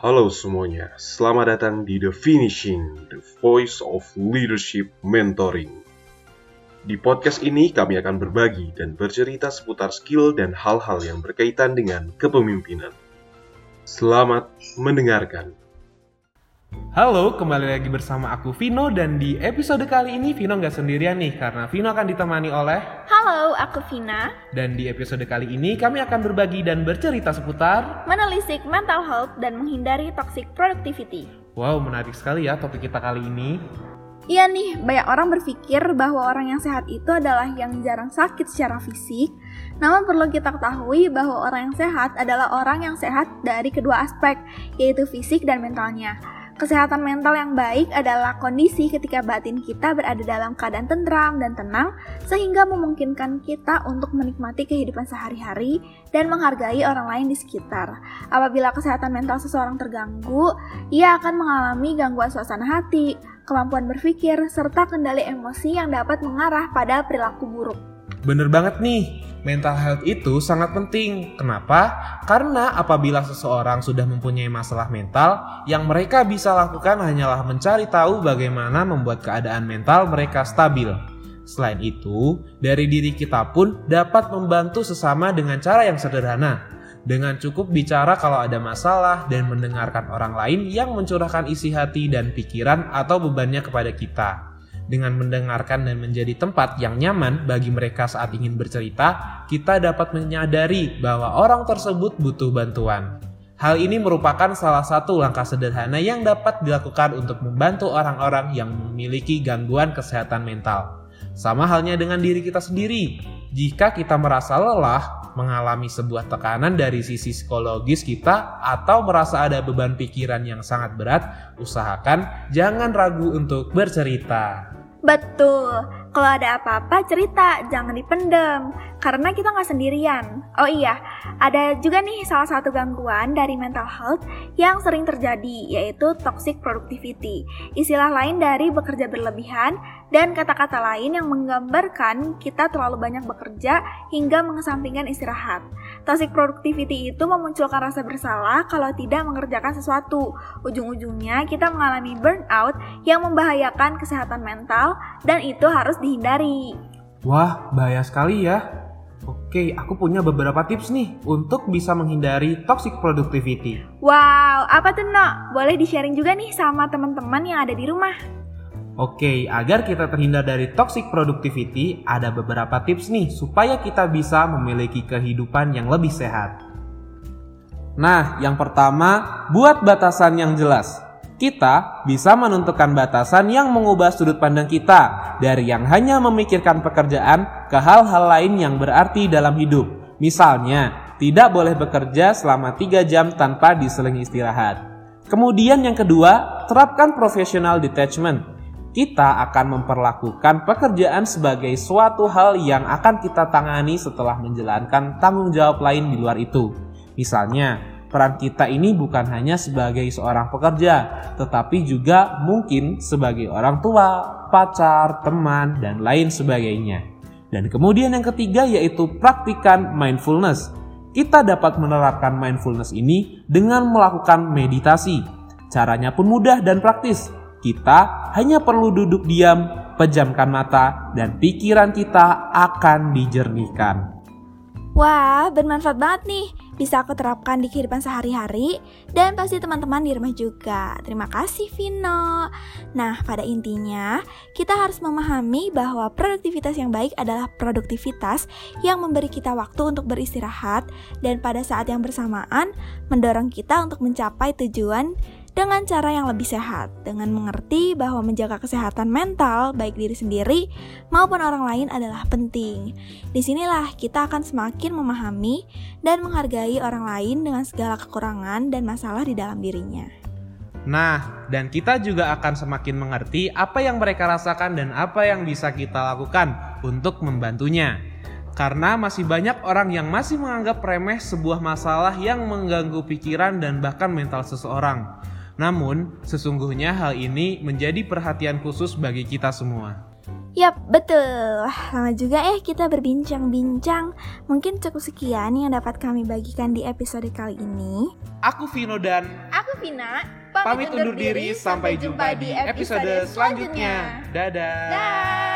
Halo semuanya, selamat datang di The Finishing, The Voice of Leadership Mentoring. Di podcast ini kami akan berbagi dan bercerita seputar skill dan hal-hal yang berkaitan dengan kepemimpinan. Selamat mendengarkan. Halo, kembali lagi bersama aku Vino dan di episode kali ini Vino nggak sendirian nih karena Vino akan ditemani oleh Halo, aku Vina. dan di episode kali ini kami akan berbagi dan bercerita seputar Menelisik mental health dan menghindari toxic productivity. Wow, menarik sekali ya topik kita kali ini. Iya nih, banyak orang berpikir bahwa orang yang sehat itu adalah yang jarang sakit secara fisik. Namun perlu kita ketahui bahwa orang yang sehat adalah orang yang sehat dari kedua aspek, yaitu fisik dan mentalnya. Kesehatan mental yang baik adalah kondisi ketika batin kita berada dalam keadaan tentram dan tenang, sehingga memungkinkan kita untuk menikmati kehidupan sehari-hari dan menghargai orang lain di sekitar. Apabila kesehatan mental seseorang terganggu, ia akan mengalami gangguan suasana hati, kemampuan berpikir, serta kendali emosi yang dapat mengarah pada perilaku buruk. Bener banget nih, mental health itu sangat penting. Kenapa? Karena apabila seseorang sudah mempunyai masalah mental, yang mereka bisa lakukan hanyalah mencari tahu bagaimana membuat keadaan mental mereka stabil. Selain itu, dari diri kita pun dapat membantu sesama dengan cara yang sederhana. Dengan cukup bicara kalau ada masalah dan mendengarkan orang lain yang mencurahkan isi hati dan pikiran atau bebannya kepada kita. Dengan mendengarkan dan menjadi tempat yang nyaman bagi mereka saat ingin bercerita, kita dapat menyadari bahwa orang tersebut butuh bantuan. Hal ini merupakan salah satu langkah sederhana yang dapat dilakukan untuk membantu orang-orang yang memiliki gangguan kesehatan mental. Sama halnya dengan diri kita sendiri. Jika kita merasa lelah, mengalami sebuah tekanan dari sisi psikologis kita, atau merasa ada beban pikiran yang sangat berat, usahakan jangan ragu untuk bercerita. Betul, kalau ada apa-apa cerita, jangan dipendem, karena kita nggak sendirian. Oh iya, ada juga nih salah satu gangguan dari mental health yang sering terjadi, yaitu toxic productivity. Istilah lain dari bekerja berlebihan dan kata-kata lain yang menggambarkan kita terlalu banyak bekerja hingga mengesampingkan istirahat. Toxic productivity itu memunculkan rasa bersalah kalau tidak mengerjakan sesuatu. Ujung-ujungnya kita mengalami burnout yang membahayakan kesehatan mental dan itu harus dihindari. Wah, bahaya sekali ya. Oke, aku punya beberapa tips nih untuk bisa menghindari toxic productivity. Wow, apa tuh No? Boleh di-sharing juga nih sama teman-teman yang ada di rumah. Oke, agar kita terhindar dari toxic productivity, ada beberapa tips nih supaya kita bisa memiliki kehidupan yang lebih sehat. Nah, yang pertama, buat batasan yang jelas. Kita bisa menentukan batasan yang mengubah sudut pandang kita dari yang hanya memikirkan pekerjaan ke hal-hal lain yang berarti dalam hidup. Misalnya, tidak boleh bekerja selama 3 jam tanpa diseling istirahat. Kemudian yang kedua, terapkan professional detachment kita akan memperlakukan pekerjaan sebagai suatu hal yang akan kita tangani setelah menjalankan tanggung jawab lain di luar itu. Misalnya, peran kita ini bukan hanya sebagai seorang pekerja, tetapi juga mungkin sebagai orang tua, pacar, teman, dan lain sebagainya. Dan kemudian yang ketiga yaitu praktikan mindfulness. Kita dapat menerapkan mindfulness ini dengan melakukan meditasi. Caranya pun mudah dan praktis kita hanya perlu duduk diam, pejamkan mata, dan pikiran kita akan dijernihkan. Wah, bermanfaat banget nih. Bisa aku terapkan di kehidupan sehari-hari dan pasti teman-teman di rumah juga. Terima kasih Vino. Nah, pada intinya kita harus memahami bahwa produktivitas yang baik adalah produktivitas yang memberi kita waktu untuk beristirahat dan pada saat yang bersamaan mendorong kita untuk mencapai tujuan dengan cara yang lebih sehat, dengan mengerti bahwa menjaga kesehatan mental, baik diri sendiri maupun orang lain adalah penting. Di sinilah kita akan semakin memahami dan menghargai orang lain dengan segala kekurangan dan masalah di dalam dirinya. Nah, dan kita juga akan semakin mengerti apa yang mereka rasakan dan apa yang bisa kita lakukan untuk membantunya. Karena masih banyak orang yang masih menganggap remeh sebuah masalah yang mengganggu pikiran dan bahkan mental seseorang. Namun, sesungguhnya hal ini menjadi perhatian khusus bagi kita semua. Yap, betul. Lama juga eh kita berbincang-bincang. Mungkin cukup sekian yang dapat kami bagikan di episode kali ini. Aku Vino dan Aku Vina. Pamit undur diri, sampai jumpa di episode selanjutnya. Dadah. Dah.